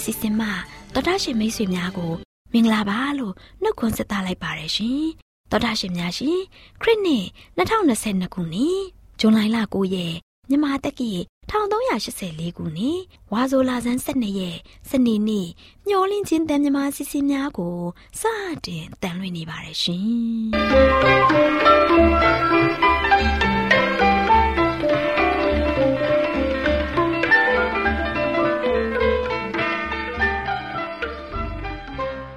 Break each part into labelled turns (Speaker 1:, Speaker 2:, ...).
Speaker 1: မျော်လင့်ခြင်းတန်လွင်စီစဉ်မှတော်တာရှင်မိတ်ဆွေများကိုမင်္ဂလာပါလို့နှုတ်ခွန်းဆက်သလိုက်ပါရရှင်တော်တာရှင်များရှင်ခရစ်နှစ်2022ခုနှစ်ဇွန်လ9ရက်မြန်မာတက္ကီ1384ခုနှစ်ဝါဆိုလာဇန်12ရက်စနေနေ့မျော်လင့်ခြင်းတန်မြမာစီစီများကိုစတင်တန်လွင်နေပါရရှင်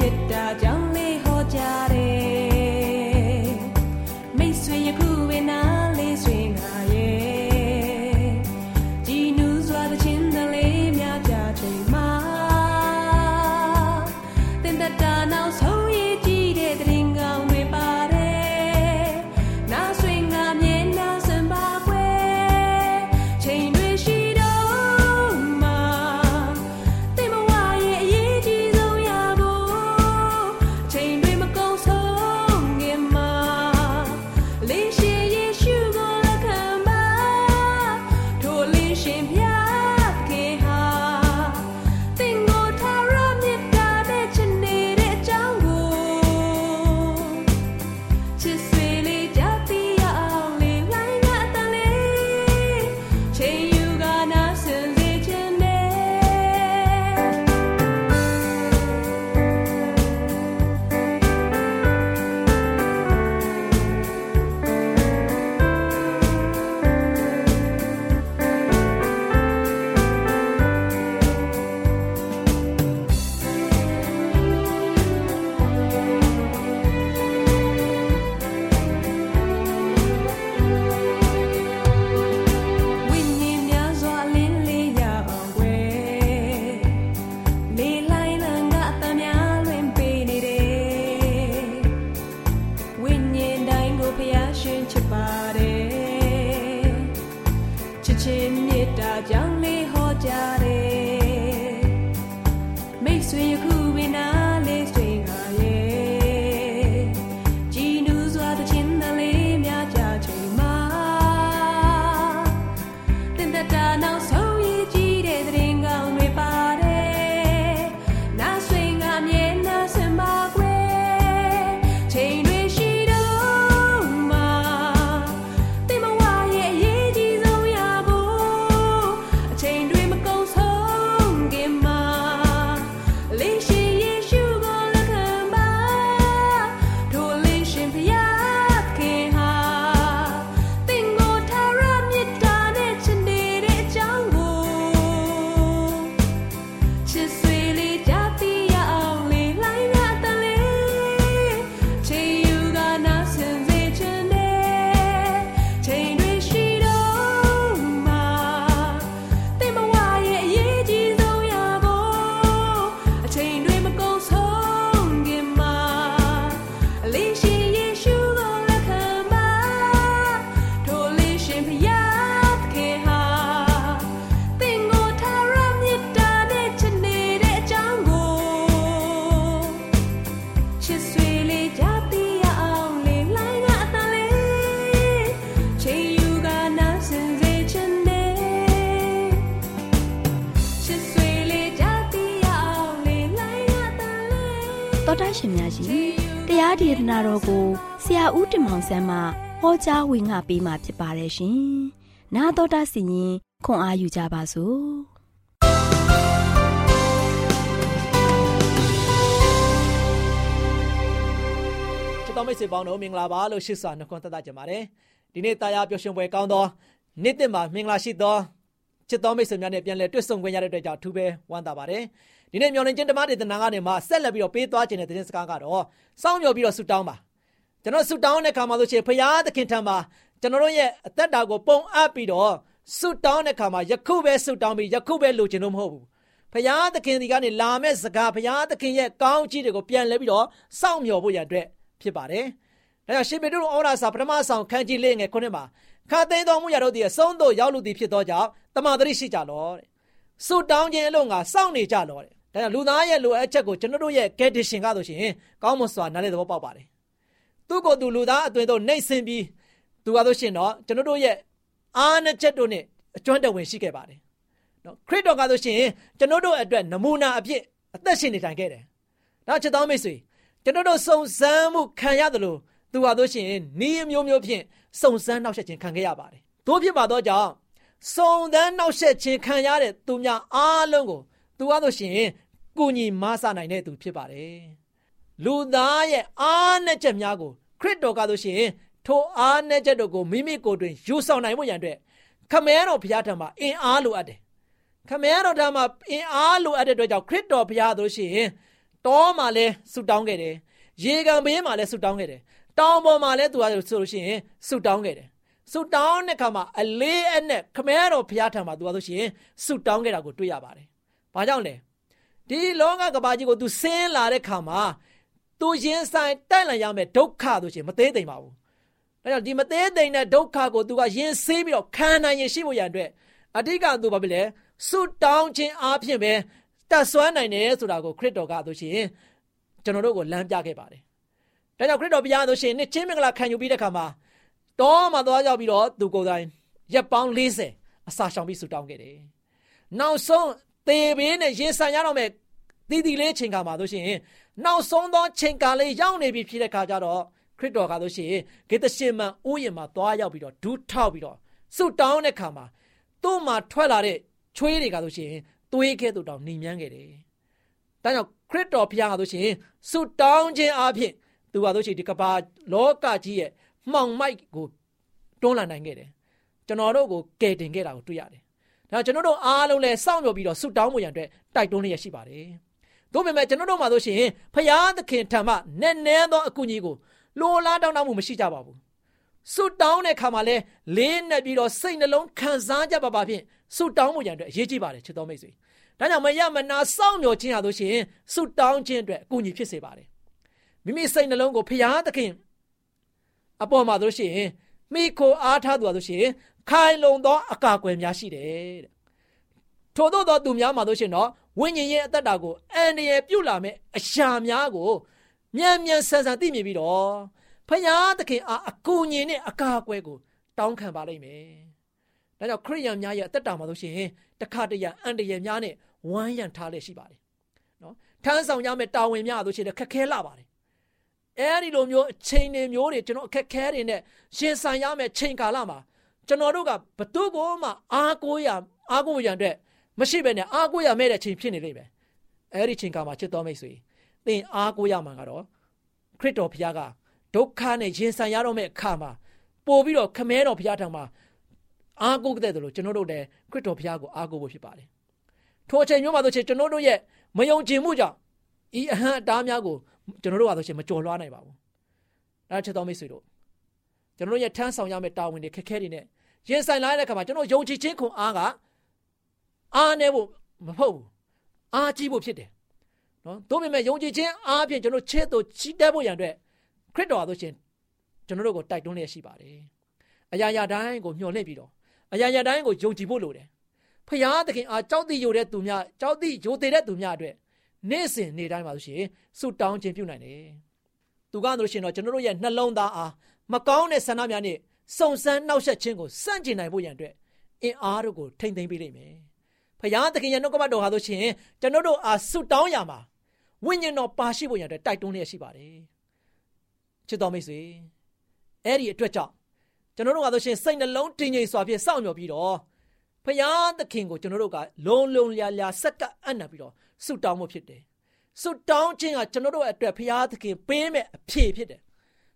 Speaker 1: ဒေသနာ တော်ကိုဆရာဦးတင်မောင်ဆန်းမှဟောကြားဝင်ငါပေးมาဖြစ်ပါတယ်ရှင်။나တော်တာစီရင်ခွန်အာယူကြပါစို့။
Speaker 2: ချစ်တော်မိတ်ဆွေပေါင်းတို့မင်္ဂလာပါလို့ရှိစွာနှုတ်ခွန်းသက်သကြပါတယ်။ဒီနေ့တာယာပျော်ရွှင်ပွဲကောင်းသော နေ့တစ်မှာမင်္ဂလာရှိသောချစ်တော်မိတ်ဆွေများနဲ့ပြန်လည်တွေ့ဆုံခွင့်ရတဲ့အတွက်ကြောင့်အထူးပဲဝမ်းသာပါတယ် ဒီနေ့မျော်လင့်ခြင်းဓမ္မဒေသနာကနေမှဆက်လက်ပြီးတော့ပေးသွားခြင်းတဲ့သတင်းစကားကတော့စောင့်မျှော်ပြီးတော့ဆုတောင်းပါကျွန်တော်ဆုတောင်းတဲ့ခါမှာဆိုရှင်ဖရာသခင်ထံမှာကျွန်တော်တို့ရဲ့အသက်တာကိုပုံအပ်ပြီးတော့ဆုတောင်းတဲ့ခါမှာယခုပဲဆုတောင်းပြီးယခုပဲလိုချင်လို့မဟုတ်ဘူးဖရာသခင်ဒီကနေလာမဲ့စကားဖရာသခင်ရဲ့ကောင်းကြီးတွေကိုပြန်လဲပြီးတော့စောင့်မျှော်ဖို့ရတဲ့ဖြစ်ပါတယ်ဒါကြောင့်ရှင်ပေတရုဩရာစာပထမဆောင်ခန်းကြီးလေးငယ်ခုနှစ်မှာခါသိမ်းတော်မူရတော့ဒီအဆုံးသို့ရောက်လူသည်ဖြစ်သောကြောင့်တမန်တော်ရှိကြလောတဲ့ဆုတောင်းခြင်းအလို့ငါစောင့်နေကြလောတဲ့ ဒါကြောင့်လူသားရဲ့လိုအပ်ချက်ကိုကျွန်တော်တို့ရဲ့ condition ကဆိုရှင်ကောင်းမွန်စွာနားလည်သဘောပေါက်ပါတယ်သူ့ကိုယ်သူလူသားအသွင်တို့နှိမ့်ဆင်းပြီးသူကဆိုရှင်တော့ကျွန်တော်တို့ရဲ့အားနချက်တို့နဲ့အကျွမ်းတဝင်ရှိခဲ့ပါတယ်နော်ခရစ်တော်ကဆိုရှင်ကျွန်တော်တို့အတွက်နမူနာအဖြစ်အသက်ရှင်နေထိုင်ခဲ့တယ်ဒါချစ်တော်မိတ်ဆွေကျွန်တော်တို့စုံစမ်းမှုခံရတယ်လို့သူဟာဆိုရှင်နီးမျိုးမျိုးဖြင့်စုံစမ်းနှောက်ယှက်ခြင်းခံခဲ့ရပါတယ်တို့ဖြစ်ပါတော့ကြောင့်စုံစမ်းနှောက်ယှက်ခြင်းခံရတဲ့သူများအားလုံးကို သူဟာဆိုရှင်ကုညီမဆနိုင်တဲ့သူဖြစ်ပါတယ်လူသားရဲ့အားနဲ့ချက်များကိုခရစ်တော်ကဆိုရှင်ထိုအားနဲ့ချက်တို့ကိုမိမိကိုယ်တွင်ယူဆောင်နိုင်ဖို့ရန်အတွက်ခမဲတော်ဘုရားထံမှာအင်အားလိုအပ်တယ်ခမဲတော်ထံမှာအင်အားလိုအပ်တဲ့အတွက်ကြောင့်ခရစ်တော်ဘုရားဆိုရှင်တောမှာလဲဆုတောင်းခဲ့တယ်ရေကန်ဘေးမှာလဲဆုတောင်းခဲ့တယ်တောင်ပေါ်မှာလဲသူကဆိုလို့ရှိရင်ဆုတောင်းခဲ့တယ်ဆုတောင်းတဲ့ခါမှာအလေးအနက်ခမဲတော်ဘုရားထံမှာသူကဆိုရှင်ဆုတောင်းခဲ့တာကိုတွေ့ရပါတယ် ဘာကြောင့်လဲဒီလောကကဘာကြီးကို तू ဆင်းလာတဲ့ခါမှာသူရင်ဆိုင်တိုက်လန်ရမယ်ဒုက္ခဆိုရှင်မသေးသိမ့်ပါဘူး။ဒါကြောင့်ဒီမသေးသိမ့်တဲ့ဒုက္ခကိုသူကရင်ဆေးပြီးတော့ခံနိုင်ရင်ရှိဖို့ရန်အတွက်အတိကသူဘာဖြစ်လဲဆွတောင်းခြင်းအပြင်ပဲတတ်ဆွမ်းနိုင်တယ်ဆိုတာကိုခရစ်တော်ကဆိုရှင်ကျွန်တော်တို့ကိုလမ်းပြခဲ့ပါတယ်။ဒါကြောင့်ခရစ်တော်ဘုရားဆိုရှင်နှစ်ချင်းမင်္ဂလာခံယူပြီးတဲ့ခါမှာတောမှာသွားရောက်ပြီးတော့သူကိုယ်တိုင်ရက်ပေါင်း40အစာရှောင်ပြီးဆွတောင်းခဲ့တယ်။နောက်ဆုံး သေဘေးနဲ့ရင်ဆိုင်ရတော့မယ်တည်တည်လေးချိန်ခါမှာတို့ရှိရင်နောက်ဆုံးသောချိန်ကာလေးရောက်နေပြီဖြစ်တဲ့ခါကျတော့ခရစ်တော်ကတို့ရှိရင်ဂေသရှင်မန်ဥယျာဉ်မှာသွားရောက်ပြီးတော့ဒူးထောက်ပြီးတော့ဆုတောင်းတဲ့ခါမှာသူ့မှာထွက်လာတဲ့ချွေးတွေကတို့ရှိရင်သွေးကဲ့သို့တောင်နှိမ်မြန်းခဲ့တယ်။ဒါကြောင့်ခရစ်တော်ဘုရားကတို့ရှိရင်ဆုတောင်းခြင်းအပြင်သူကတို့ရှိဒီကဘာလောကကြီးရဲ့မှောင်မိုက်ကိုတွန်းလှန်နိုင်ခဲ့တယ်။ကျွန်တော်တို့ကိုကယ်တင်ခဲ့တာကိုတွေ့ရတယ်။ ဒါကျွန်တော်တို့အားလုံးလည်းစောင့်မျှော်ပြီးတော့ဆုတောင်းမှုရန်အတွက်တိုက်တွန်းလျက်ရှိပါတယ်။။ဒါပေမဲ့ကျွန်တော်တို့မှာဆိုရှင်ဖရာသခင်ထံမှနည်းနည်းသောအကူအညီကိုလိုလားတောင်းတမှုမရှိကြပါဘူး။ဆုတောင်းတဲ့ခါမှာလဲလေးနဲ့ပြီးတော့စိတ်နှလုံးခံစားကြပါပါဖြင့်ဆုတောင်းမှုရန်အတွက်အရေးကြီးပါတယ်ချစ်တော်မိတ်ဆွေ။ဒါကြောင့်မရမနာစောင့်မျှော်ခြင်းဟာဆိုရှင်ဆုတောင်းခြင်းအတွက်အကူအညီဖြစ်စေပါတယ်။မိမိစိတ်နှလုံးကိုဖရာသခင်အပေါ်မှာဆိုရှင်မိခိုအားထားသူဟာဆိုရှင် ခိုင်လုံသောအကာအကွယ်များရှိတယ်တဲ့။ထို့သောသူများမှာဆိုရှင်တော့ဝိညာဉ်ရဲ့အသက်တာကိုအန္တရာယ်ပြုတ်လာမဲ့အရာများကိုမြန်မြန်ဆန်ဆန်သိမြင်ပြီးတော့ဖယားသခင်အားအကူအညီနဲ့အကာအကွယ်ကိုတောင်းခံပါလိမ့်မယ်။ဒါကြောင့်ခရိယန်များရဲ့အသက်တာမှာဆိုရှင်တခါတရံအန္တရာယ်များနဲ့ဝမ်းရံထားလက်ရှိပါတယ်။နော်ထမ်းဆောင်ရမယ့်တာဝန်များဆိုရှင်ခက်ခဲလာပါတယ်။အဲဒီလိုမျိုးအချိန်တွေမျိုးတွေကျွန်တော်အခက်ခဲတွေနဲ့ရှင်ဆိုင်ရမယ့်ချိန်ကာလမှာ ကျွန်တော်တို့ကဘသူ့ကိုမှအားကိုးရအားကိုးရန်အတွက်မရှိဘဲနဲ့အားကိုးရမဲ့တဲ့ချိန်ဖြစ်နေလိမ့်မယ်အဲ့ဒီချိန်ကမှချစ်တော်မိတ်ဆွေသင်အားကိုးရမှာကတော့ခရစ်တော်ဘုရားကဒုက္ခနဲ့ရင်ဆိုင်ရတော့မဲ့အခါမှာပို့ပြီးတော့ခမဲတော်ဘုရားထံမှာအားကိုးတဲ့တယ်လို့ကျွန်တော်တို့လည်းခရစ်တော်ဘုရားကိုအားကိုးဖို့ဖြစ်ပါတယ်ထိုအချိန်မျိုးမှာဆိုချင်ကျွန်တော်တို့ရဲ့မယုံကြည်မှုကြောင့်ဤအဟံအတားများကိုကျွန်တော်တို့ကဆိုချင်မကြော်လွှားနိုင်ပါဘူးဒါချစ်တော်မိတ်ဆွေတို့ကျွန်တော်တို့ရဲ့ထမ်းဆောင်ရမယ့်တာဝန်တွေခက်ခဲတွေနဲ့ ရင်ဆိုင်လာတဲ့အခါမှာကျွန်တော်ယုံကြည်ခြင်းခွန်အားကအားနေဖို့မဟုတ်ဘူးအားကြီးဖို့ဖြစ်တယ်နော်ဒါပေမဲ့ယုံကြည်ခြင်းအားဖြင့်ကျွန်တော်ချစ်သူချီးတက်ဖို့ရန်အတွက်ခရစ်တော်ဆိုရှင်ကျွန်တော်တို့ကိုတိုက်တွန်းလျက်ရှိပါတယ်အရာရာတိုင်းကိုမျှော်လင့်ပြီးတော့အရာရာတိုင်းကိုယုံကြည်ဖို့လိုတယ်ဖရာသခင်အားကြောက်တိယိုတဲ့သူများကြောက်တိယိုသေးတဲ့သူများအတွက်နေ့စဉ်နေ့တိုင်းပါလို့ရှိရင်ဆုတောင်းခြင်းပြုနိုင်တယ်သူကဆိုရှင်တော့ကျွန်တော်တို့ရဲ့နှလုံးသားအားမကောင်းတဲ့ဆန္ဒများနဲ့ စုံစမ်းနှောက်ယှက်ခြင်းကိုစန့်ကျင်နိုင်ဖို့ရန်အတွက်အင်အားတို့ကိုထိမ့်သိမ်းပေးလိမ့်မယ်ဖယားသခင်ရဲ့နှုတ်ကပတ်တော်ဟာဆိုရှင်ကျွန်တော်တို့အားဆုတောင်းရမှာဝိညာဉ်တော်ပါရှိဖို့ရတဲ့တိုက်တွန်းလျက်ရှိပါတယ်ချစ်တော်မိတ်ဆွေအဲ့ဒီအတွက်ကြောင့်ကျွန်တော်တို့ကဆိုရှင်စိတ်နှလုံးတည်ငြိမ်စွာဖြင့်စောင့်မျှော်ပြီးတော့ဖယားသခင်ကိုကျွန်တော်တို့ကလုံလုံလျာလျာစက္ကအံ့နာပြီးတော့ဆုတောင်းမှုဖြစ်တယ်ဆုတောင်းခြင်းကကျွန်တော်တို့အတွက်ဖယားသခင်ပေးမဲ့အဖြေဖြစ်တယ်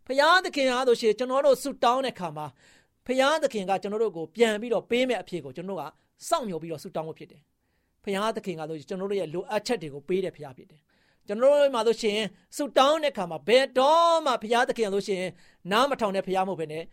Speaker 2: ဖယားသခင်အားဆိုရှင်ကျွန်တော်တို့ဆုတောင်းတဲ့အခါမှာဖရာသခင်ကကျွန်တော်တို့ကိုပြန်ပြီးတော့ပေးမဲ့အဖြစ်ကိုကျွန်တော်တို့ကစောင့်မျှော်ပြီးတော့ဆုတောင်းဖို့ဖြစ်တယ်ဖရာသခင်ကဆိုကျွန်တော်တို့ရဲ့လိုအပ်ချက်တွေကိုပေးတဲ့ဖရာဖြစ်တယ်ကျွန်တော်တို့မှာဆိုရှင်ဆုတောင်းတဲ့အခါမှာဘယ်တော့မှဘုရားသခင်ဆိုရှင်နားမထောင်တဲ့ဘုရားမဟုတ်ဘဲနဲ့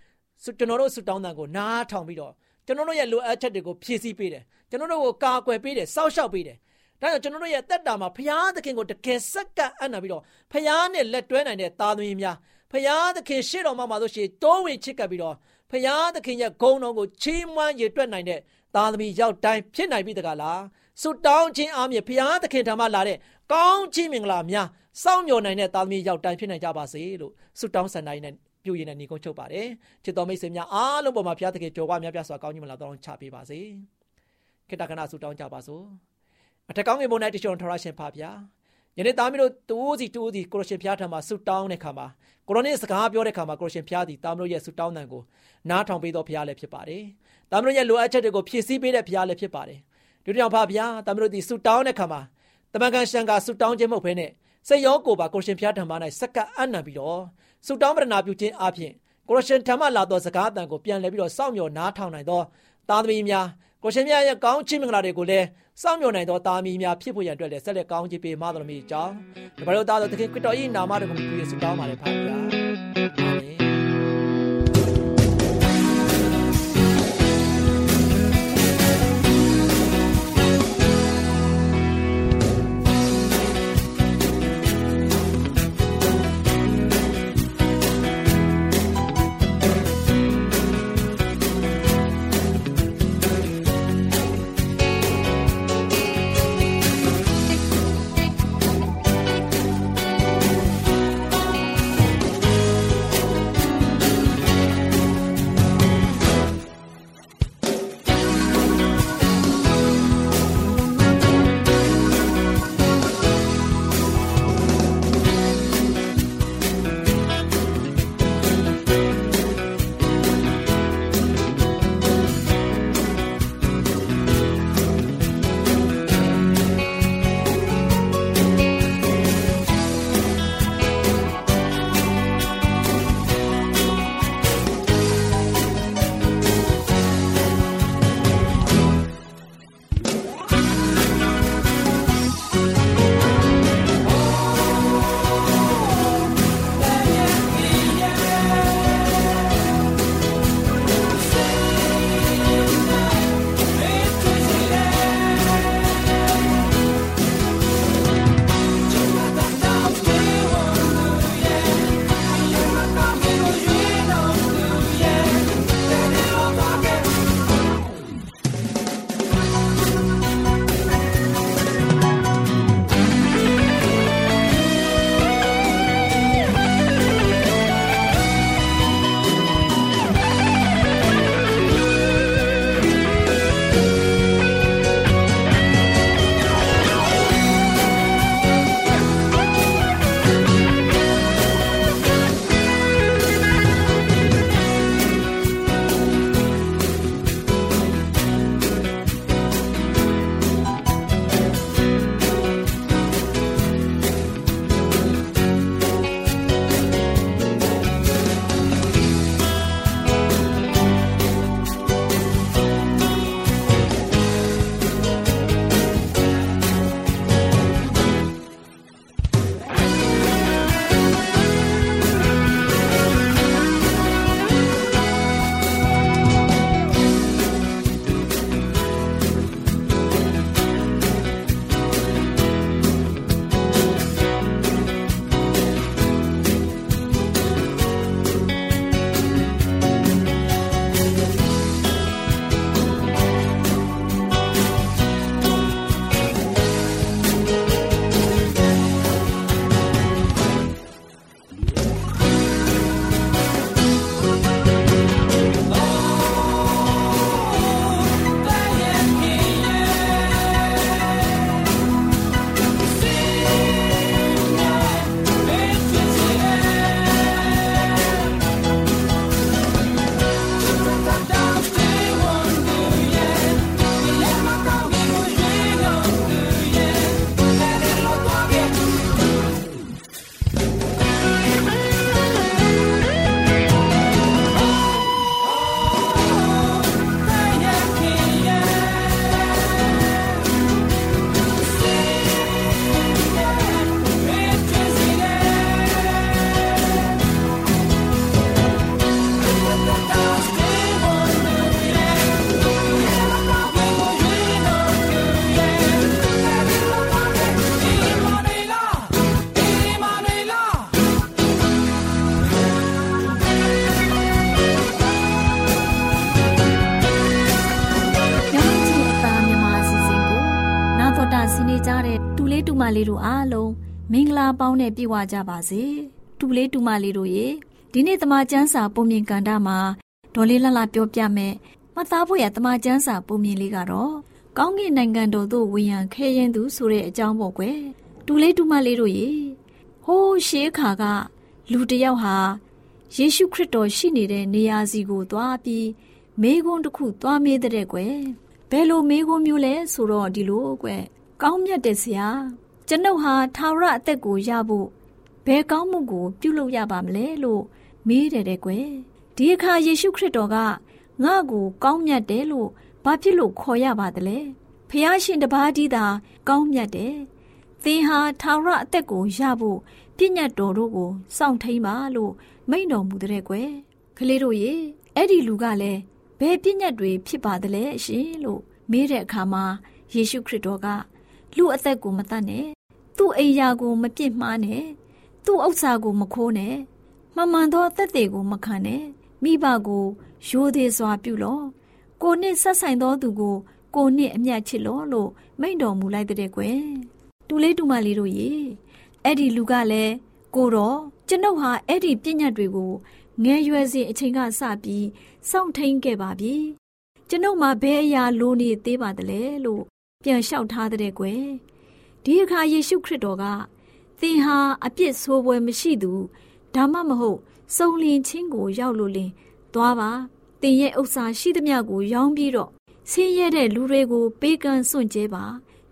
Speaker 2: ကျွန်တော်တို့ဆုတောင်းတဲ့ကိုနားထောင်ပြီးတော့ကျွန်တော်တို့ရဲ့လိုအပ်ချက်တွေကိုဖြည့်ဆည်းပေးတယ်ကျွန်တော်တို့ကိုကာကွယ်ပေးတယ်စောင့်ရှောက်ပေးတယ်ဒါကြောင့်ကျွန်တော်တို့ရဲ့တက်တာမှာဘုရားသခင်ကိုတကယ်စက္ကန့်အံ့နာပြီးတော့ဘုရားနဲ့လက်တွဲနိုင်တဲ့သားသမီးများ ဘုရားသခင်ရှေ့တော်မှာမှာဆိုရှင်တိုးဝင်ချစ်ကပ်ပြီးတော့ဘုရားသခင်ရဲ့ဂုဏ်တော်ကိုချီးမွမ်းရည်တွက်နိုင်တဲ့သားသမီးရောက်တိုင်းဖြစ်နိုင်ပြီတကားလားဆုတောင်းခြင်းအားဖြင့်ဘုရားသခင်ထံမှလာတဲ့ကောင်းချီးမင်္ဂလာများစောင့်မျှော်နိုင်တဲ့သားသမီးရောက်တိုင်းဖြစ်နိုင်ကြပါစေလို့ဆုတောင်းဆန္ဒရင်းနဲ့ပြုရည်နဲ့ညီကုန်းချုပ်ပါတယ်ချစ်တော်မိတ်ဆွေများအားလုံးပေါ်မှာဘုရားသခင်ကြော်ဝါများပြစွာကောင်းကြီးမလားတော်ချပေးပါစေခေတ္တကနာဆုတောင်းကြပါစို့အထက်ကောင်းငယ်ပေါ်၌တချွန်ထရရှင်ဖာဗျာ ယနေ့သားမီးတို့တူးစီတူးစီကိုရရှင်ဖျားထံမှာဆုတောင်းတဲ့ခါမှာကိုရိုနီစကားပြောတဲ့ခါမှာကိုရရှင်ဖျားသည်သားမီးတို့ရဲ့ဆုတောင်းတန်ကိုနားထောင်ပေးတော်ဖျားလည်းဖြစ်ပါတယ်။သားမီးတို့ရဲ့လိုအပ်ချက်တွေကိုဖြည့်ဆည်းပေးတဲ့ဖျားလည်းဖြစ်ပါတယ်။ဒီတောင်ဖာဗျာသားမီးတို့ဒီဆုတောင်းတဲ့ခါမှာတမန်ကန်ရှန်ကဆုတောင်းခြင်းမဟုတ်ဘဲနဲ့စိတ်ရောကိုယ်ပါကိုရှင်ဖျားထံမှာ၌စက္ကအံ့နံပြီးတော့ဆုတောင်းပရဏာပြုခြင်းအပြင်ကိုရှင်ထံမှလာသောစကားအတန်ကိုပြန်လည်ပြီးတော့စောင့်မျှော်နားထောင်နိုင်သောသားသမီးများ ကိုရှင်မြတ်ရဲ့ကောင်းချီးမင်္ဂလာတွေကိုလည်းစောင့်မျှော်နိုင်သောသားမီးများဖြစ်ဖို့ရန်အတွက်လည်းဆက်လက်ကောင်းချီးပေးမတော်မူကြောင်းဒီဘာလို့သားတော်သခင်ခရစ်တော်၏နာမတော်ကိုပြုရဆုတောင်းပါလေဖခင်
Speaker 3: မင်္ဂလာပေါင်းနဲ့ပြည့်ဝကြပါစေတူလေးတူမလေးတို့ရေဒီနေ့တမချန်းစာပုံမြင်ကန်တာမှာဒေါ်လေးလှလှပြောပြမယ်မသားဖို့ရတမချန်းစာပုံမြင်လေးကတော့ကောင်းကင်နိုင်ငံတော်သို့ဝင်ရန်ခဲရင်သူဆိုတဲ့အကြောင်းပေါ့ကွယ်တူလေးတူမလေးတို့ရေဟိုးရှေးခါကလူတယောက်ဟာယေရှုခရစ်တော်ရှိနေတဲ့နေရာစီကိုသွားပြီးမေးခွန်းတစ်ခုသွားမေးတဲ့ကွယ်ဘယ်လိုမေးခွန်းမျိုးလဲဆိုတော့ဒီလိုကွယ်ကောင်းမြတ်တဲ့ဆရာ ကျွန်ုပ်ဟာထာဝရအသက်ကိုရဖို့ဘယ်ကောင်းမှုကို ပြုလုပ်ရပါမလဲလို့မေးတယ်တဲ့ကွယ်ဒီအခါယေရှုခရစ်တော်ကငါ့ကိုကောင်းမြတ်တယ်လို့ဘာဖြစ်လို့ခေါ်ရပါသလဲဖះရှင်တပါးကြီးသာကောင်းမြတ်တယ်သင်ဟာထာဝရအသက်ကိုရဖို့ပြည့်ညတ်တော်တို့ကိုစောင့်ထိန်ပါလို့မိန့်တော်မူတဲ့ကွယ်ကလေးတို့ရေအဲ့ဒီလူကလည်းဘယ်ပြည့်ညတ်တွေဖြစ်ပါသလဲရှင်လို့မေးတဲ့အခါမှာယေရှုခရစ်တော်ကလူအသက်ကိုမတတ်နဲ့ သူ့အိယာကိုမပြစ်မှားနဲ့သူ့ဥစ္စာကိုမခိုးနဲ့မှန်မှန်သောအသက်တွေကိုမခံနဲ့မိဘကိုရိုသေစွာပြုလော့ကိုနှစ်ဆက်ဆိုင်သောသူကိုကိုနှစ်အမျက်ချစ်လော့လို့မိန့်တော်မူလိုက်တဲ့ကွယ်တူလေးတူမလေးတို့ရေအဲ့ဒီလူကလည်းကိုတော့ကျွန်ုပ်ဟာအဲ့ဒီပြည့်ညတ်တွေကိုငယ်ရွယ်စဉ်အချိန်ကစပြီးစောင့်ထိန်ခဲ့ပါပြီကျွန်ုပ်မှာဘယ်အရာလိုနေသေးပါသလဲလို့ပြန်လျှောက်ထားတဲ့ကွယ် ဒီအခါယေရှုခရစ်တော်ကသင်ဟာအပြစ်ဆိုးပွဲမရှိသူဒါမှမဟုတ်စုံလင်ချင်းကိုရောက်လို့လင်သွားပါသင်ရဲ့ဥစ္စာရှိသမျှကိုရောင်းပြီးတော့ဆင်းရဲတဲ့လူတွေကိုပေးကမ်းစွန့်ကြဲပါ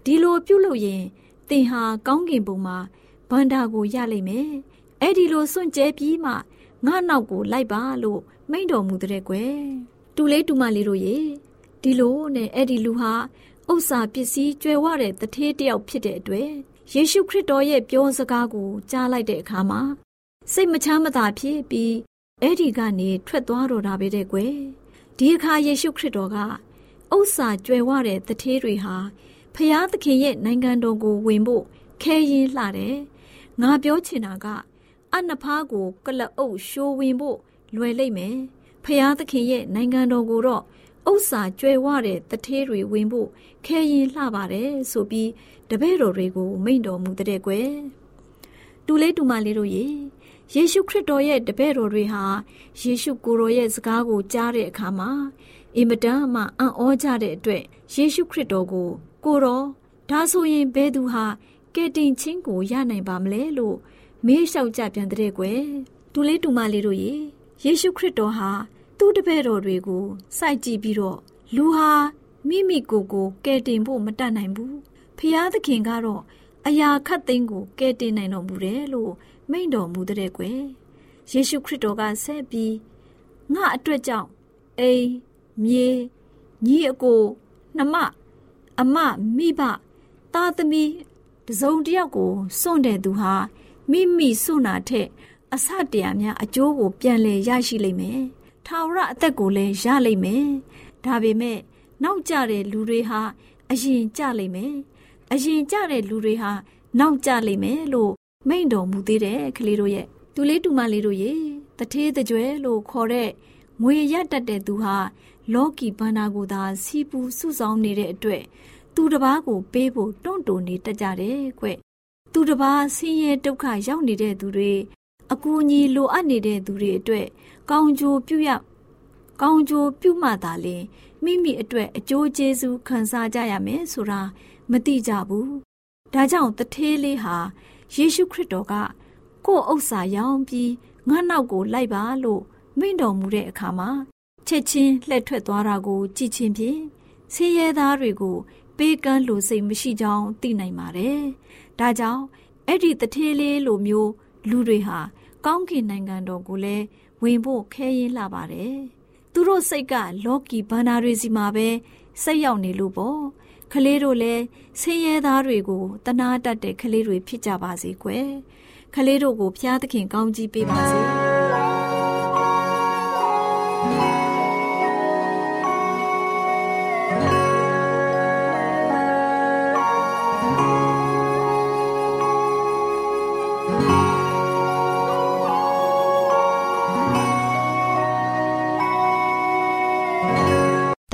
Speaker 3: ဒီလိုပြုလုပ်ရင်သင်ဟာကောင်းကင်ဘုံမှာဗန္တာကိုရလိမ့်မယ်အဲ့ဒီလိုစွန့်ကြဲပြီးမှငါနောက်ကိုလိုက်ပါလို့မိန့်တော်မူတဲ့ကွယ်တူလေးတူမလေးတို့ရေဒီလိုနဲ့အဲ့ဒီလူဟာ ဥစ္စာပစ္စည်းကျွယ်ဝတဲ့တထေးတယောက်ဖြစ်တဲ့အတွက်ယေရှုခရစ်တော်ရဲ့ပြောစကားကိုကြားလိုက်တဲ့အခါမှာစိတ်မချမ်းမသာဖြစ်ပြီးအဲ့ဒီကနေထွက်သွားတော့တာပဲတဲ့ကွယ်ဒီအခါယေရှုခရစ်တော်ကဥစ္စာကျွယ်ဝတဲ့တထေးတွေဟာဖျားသခင်ရဲ့နိုင်ငံတော်ကိုဝင်ဖို့ခဲရင်လှတယ်ငါပြောချင်တာကအနဖားကို ကလအုပ်ရှိုးဝင်ဖို့လွယ်လိမ့်မယ်ဖျားသခင်ရဲ့နိုင်ငံတော်ကိုတော့ ဥစ္စာကျွဲဝတဲ့တထေးတွေဝင်ဖို့ခဲရင်လှပါတယ်ဆိုပြီးတပည့်တော်တွေကိုမိန့်တော်မူတဲ့ကွယ်တူလေးတူမလေးတို့ရေယေရှုခရစ်တော်ရဲ့တပည့်တော်တွေဟာယေရှုကိုယ်တော်ရဲ့စကားကိုကြားတဲ့အခါမှာအင်မတန်မှအံ့ဩကြတဲ့အတွက်ယေရှုခရစ်တော်ကိုကိုတော်ဒါဆိုရင်ဘယ်သူဟာကဲတင်ချင်းကိုရနိုင်ပါမလဲလို့မေးလျှောက်ကြပြန်တဲ့ကွယ်တူလေးတူမလေးတို့ရေယေရှုခရစ်တော်ဟာ သူ့တပည့်တော်တွေကိုစိုက်ကြည့်ပြီးတော့လူဟာမိမိကိုယ်ကိုကယ်တင်ဖို့မတတ်နိုင်ဘူးဖျားသခင်ကတော့အရာခတ်သိမ်းကိုကယ်တင်နိုင်တော်မူတယ်လို့မိန့်တော်မူတဲ့ကွယ်ယေရှုခရစ်တော်ကဆက်ပြီးငါအတွက်ကြောင့်အိမ်မြေညီအကိုနှမအမမိဘသားသမီးတစုံတယောက်ကိုစွန့်တဲ့သူဟာမိမိစွန့်တာထက်အဆတရာများအကျိုးကိုပြန်လည်ရရှိလိမ့်မယ်။ ထာဝရအသက်ကိုလည်းရလိမ့်မယ်။ဒါပေမဲ့နောက်ကျတဲ့လူတွေဟာအရင်ကျလိမ့်မယ်။အရင်ကျတဲ့လူတွေဟာနောက်ကျလိမ့်မယ်လို့မိန့်တော်မူသေးတယ်ကလေးတို့ရဲ့သူလေးတူမလေးတို့ရဲ့တထေးတကြွယ်လို့ခေါ်တဲ့ငွေရတတ်တဲ့သူဟာလောကီဘန္နာကိုသာစီပူစုဆောင်နေတဲ့အတွက်သူတစ်ပါးကိုပေးဖို့တွန့်တုံနေတတ်ကြတယ်ကွသူတစ်ပါးဆင်းရဲဒုက္ခရောက်နေတဲ့သူတွေအကူအညီလိုအပ်နေတဲ့သူတွေအတွက် ကောင်းကျိုးပြုရကောင်းကျိုးပြုမှသာလျှင်မိမိအတွက်အကျိုးကျေးဇူးခံစားကြရမယ်ဆိုတာမသိကြဘူး။ဒါကြောင့်တထေးလေးဟာယေရှုခရစ်တော်ကကိုယ့်ဥစ္စာရောင်းပြီးငါနောက်ကိုလိုက်ပါလို့မိန့်တော်မူတဲ့အခါမှာချက်ချင်းလှည့်ထွက်သွားတာကိုကြည့်ချင်းဖြင့်ဆင်းရဲသားတွေကိုပေးကမ်းလိုစိတ်မရှိကြောင်းသိနိုင်ပါတယ်။ဒါကြောင့်အဲ့ဒီတထေးလေးလိုမျိုးလူတွေဟာကောင်းကင်နိုင်ငံတော်ကိုလည်း ဝင်ဖို့ခဲရင်လာပါတယ်။သူတို့စိတ်ကလောကီဘန္နာတွေစီမှာပဲစိတ်ရောက်နေလို့ပေါ့။ကလေးတို့လည်းဆင်းရဲသားတွေကိုတနာတတ်တဲ့ကလေးတွေဖြစ်ကြပါစေကွယ်။ကလေးတို့ကိုဖျားသခင်ကောင်းကြီးပေးပါစေ။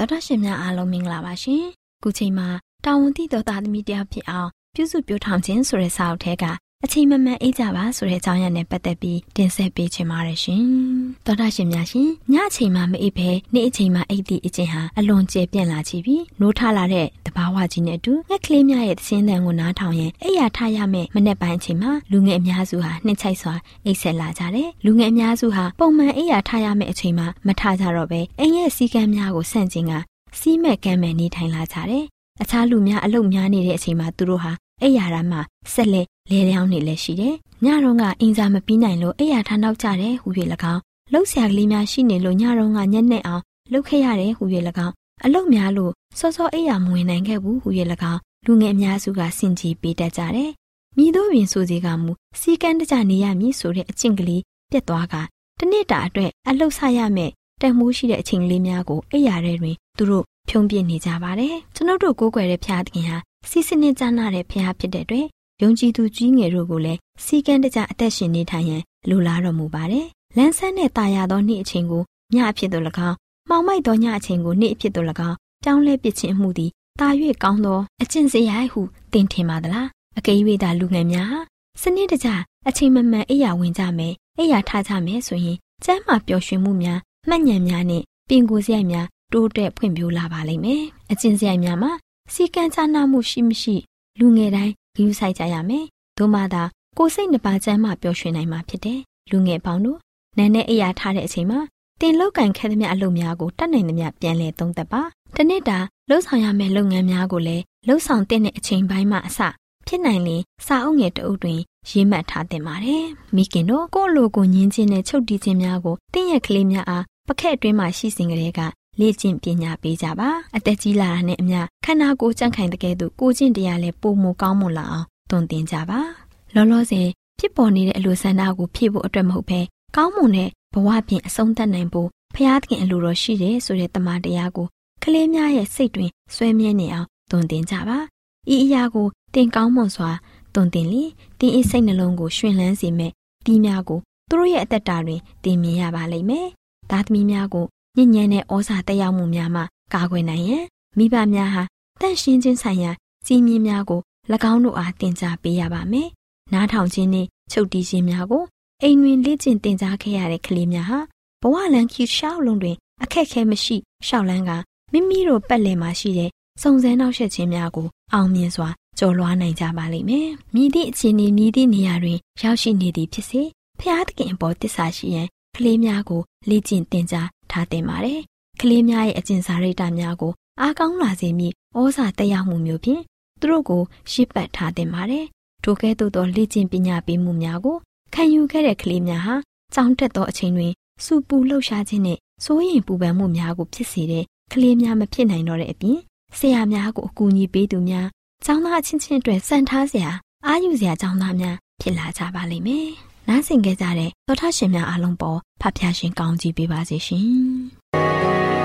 Speaker 4: တော်တော်ရှင်များအားလုံးမင်္ဂလာပါရှင်။ခုချိန်မှာတာဝန်သိသောသားသမီးတယောက်ဖြစ်အောင်ပြုစုပြောထောင်ခြင်းဆိုတဲ့စာအုပ်ထဲက အချိန်မမှန်အေးကြပါဆိုတဲ့အကြောင်းအရာနဲ့ပတ်သက်ပြီးတင်ဆက်ပေးချင်ပါတယ်ရှင်။သောတာရှင်များရှင်ညအချိန်မှမအိပ်ဘဲနေ့အချိန်မှအိပ်သည့်အချိန်ဟာအလွန်ကျပြန့်လာချပြီးနိုးထလာတဲ့တဘာဝကြီးနဲ့အတူငှက်ကလေးများရဲ့သင်းတန်ကိုနားထောင်ရင်အိပ်ရထရမယ့်မနေ့ပိုင်းအချိန်မှာလူငယ်အများစုဟာနှိမ့်ချိုက်စွာအိပ်ဆက်လာကြတယ်။လူငယ်အများစုဟာပုံမှန်အိပ်ရထရမယ့်အချိန်မှာမထကြတော့ဘဲအိမ်ရဲ့စည်းကမ်းများကိုဆန့်ကျင်ကစီးမဲ့ကမ်းမဲ့နေထိုင်လာကြတယ်။အခြားလူများအလုပ်များနေတဲ့အချိန်မှာသူတို့ဟာ အိယာရမှာဆက်လက်လဲလျောင်းနေလဲရှိတယ်။ညတော့ကအင်စာမပြီးနိုင်လို့အိယာထားနောက်ကျတယ်ဟူ၍၎င်းလှုပ်ရှားကလေးများရှိနေလို့ညတော့ကညက်နဲ့အောင်လှုပ်ခဲ့ရတယ်ဟူ၍၎င်းအလုတ်များလို့စောစောအိယာမဝင်နိုင်ခဲ့ဘူးဟူ၍၎င်းလူငယ်အများစုကစင်ကြီးပေးတတ်ကြတယ်။မိတို့ပင်ဆိုစီကမူစီကန်းတကြနေရမည်ဆိုတဲ့အကျင့်ကလေးပြတ်သွားကတနေ့တာအတွက်အလုတ်ဆရမယ်တန်မိုးရှိတဲ့အချိန်လေးများကိုအိယာထဲတွင်သူတို့ဖြုံးပြနေကြပါတယ်။ကျွန်ုပ်တို့ကိုးကွယ်တဲ့ဖျားသခင်ဟာ စီစနစ်ကျနာတဲ့ဖျားဖြစ်တဲ့အတွက်ယုံကြည်သူကြီးငယ်တို့ကိုလည်းစီကံတကြအသက်ရှင်နေထိုင်ရန်လိုလားတော်မူပါတယ်။လန်းဆန်းတဲ့ตาရသောနေ့အချိန်ကိုညအဖြစ်သို့၎င်းမှောင်မိုက်သောညအချိန်ကိုနေ့အဖြစ်သို့၎င်းပြောင်းလဲပစ်ခြင်းမှုသည်တာ၍ကောင်းသောအကျင့်စရိုက်ဟုသင်ထင်ပါသလားအကယ်၍သာလူငယ်များစနစ်တကျအချိန်မမှန်အိယာဝင်ကြမယ်အိယာထားကြမယ်ဆိုရင်ကျမ်းမာပျော်ရွှင်မှုများမှတ်ဉာဏ်များနဲ့ပင်ကိုယ်စရိုက်များတိုးတက်ဖွံ့ဖြိုးလာပါလိမ့်မယ်အကျင့်စရိုက်များမှာ စီကံချနာမှုရှိမရှိ လူငယ်တိုင်းဂရုစိုက်ကြရမယ်။သို့မှသာကိုယ်စိတ်နှပါချမ်းမှပျော်ရွှင်နိုင်မှာဖြစ်တယ်။လူငယ်ပေါင်းတို့နန်းနဲ့အိယာထားတဲ့အချိန်မှာတင်လောက်ကန်ခဲသမျှအလုပ်များကိုတတ်နိုင်သမျှပြန်လည်သုံးသပ်ပါ။တနေ့တာလှုပ်ဆောင်ရမယ့်လုပ်ငန်းများကိုလည်းလှုပ်ဆောင်တဲ့အချိန်ပိုင်းမှအစဖြစ်နိုင်ရင်စာအုပ်ငယ်တအုပ်တွင်ရေးမှတ်ထားသင့်ပါတယ်။မိခင်တို့ကိုယ့်လိုကိုညင်းချင်းနဲ့ချုပ်တီးခြင်းများကိုတင့်ရဲ့ကလေးများအားပခက်အတွင်းမှာရှိစဉ်ကလေးက လေ့ကျင့်ပညာပေးကြပါအသက်ကြီးလာတာနဲ့အမျှခန္ဓာကိုယ်ကြန့်ခိုင်တဲ့ကဲ့သို့ကိုကျင့်တရားလည်းပုံမကောင်းမွန်လာအောင်သွန်သင်ကြပါလောလောဆယ်ဖြစ်ပေါ်နေတဲ့အလိုဆန္ဒကိုဖြည့်ဖို့အတွက်မဟုတ်ဘဲကောင်းမွန်တဲ့ဘဝပြင်အဆုံးသတ်နိုင်ဖို့ဖျားသခင်အလိုတော်ရှိတယ်ဆိုတဲ့တမန်တရားကိုကလေးများရဲ့စိတ်တွင်ဆွဲမြဲနေအောင်သွန်သင်ကြပါဤအရာကိုတင်ကောင်းမွန်စွာသွန်သင်လင်တင်းအစိတ်နှလုံးကိုရှင်လန်းစေမဲ့ဒီများကိုသူတို့ရဲ့အသက်တာတွင်သင်မြင်ရပါလိမ့်မယ်သားသမီးများကို ညဉ့်ညံတဲ့ဩဇာတက်ရောက်မှုများမှကာကွယ်နိုင်ရန်မိဘများဟာတန့်ရှင်းခြင်းဆိုင်ရာစီမင်းများကို၎င်းတို့အားတင် जा ပေးရပါမယ်။နားထောင်ခြင်းနဲ့ချုပ်တီးခြင်းများကိုအိမ်တွင်လေ့ကျင့်တင် जा ခဲ့ရတဲ့ကလေးများဟာဘဝလန်ခီရှောက်လုံးတွင်အခက်ခဲမရှိရှောက်လန်းကမိမိတို့ပတ်လည်မှာရှိတဲ့စုံစမ်းနောက်ဆက်ခြင်းများကိုအောင်မြင်စွာကျော်လွှားနိုင်ကြပါလိမ့်မယ်။မြည်သည့်အခြေအနေမြည်သည့်နေရာတွင်ရောက်ရှိနေသည်ဖြစ်စေဖျားသခင်အပေါ်တစ္ဆာရှိရန်ကလေးများကိုလေ့ကျင့်သင်ကြား ထားတင်ပါတယ်။ကလေးများရဲ့အကျင့်စာရိတ္တများကိုအားကောင်းလာစေမည့်ဩဇာတက်ရောက်မှုမျိုးဖြင့်သူတို့ကိုရှစ်ပတ်ထားတင်ပါတယ်။ထိုကဲ့သို့သောလေ့ကျင့်ပညာပေးမှုများကိုခံယူခဲ့တဲ့ကလေးများဟာကြောင်တက်သောအချိန်တွင်စူပူလှုပ်ရှားခြင်းနဲ့စိုးရိမ်ပူပန်မှုများကိုဖြစ်စေတဲ့ကလေးများမဖြစ်နိုင်တော့တဲ့အပြင်ဆရာများကိုအကူအညီပေးသူများကျောင်းသားချင်းချင်းအတွက်စံထားစရာအာယူစရာကျောင်းသားများဖြစ်လာကြပါလိမ့်မယ်။ နားဆင်ခဲ့ကြတဲ့သောထရှင်များအားလုံးပေါ်ဖဖျားရှင်ကောင်းကြီးပေးပါစေရှင်။
Speaker 3: ရှင်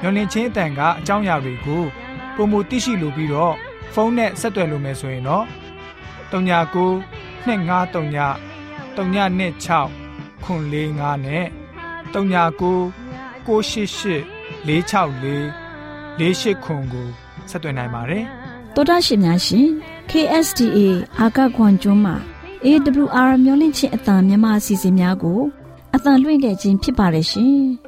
Speaker 5: မျော်လင့်ခြင်းအတန်ကအကြောင်းအရာတွေကိုပုံမသိရှိလိုပြီးတော့ဖုန်းနဲ့ဆက်သွယ်လို့မယ်ဆိုရင်တော့39 253 396 465နဲ့39 688 464 48ခွန်ကိုဆက်သွင်းနိုင်ပါတယ်။
Speaker 3: တောတာရှင်များရှင် KSTA အာကခွန်ကျွန်းမှာ AWR မျိုးလင့်ချင်းအတံမြန်မာအစီအစဉ်များကိုအတံလွှင့်ခဲ့ခြင်းဖြစ်ပါတယ်ရှင်။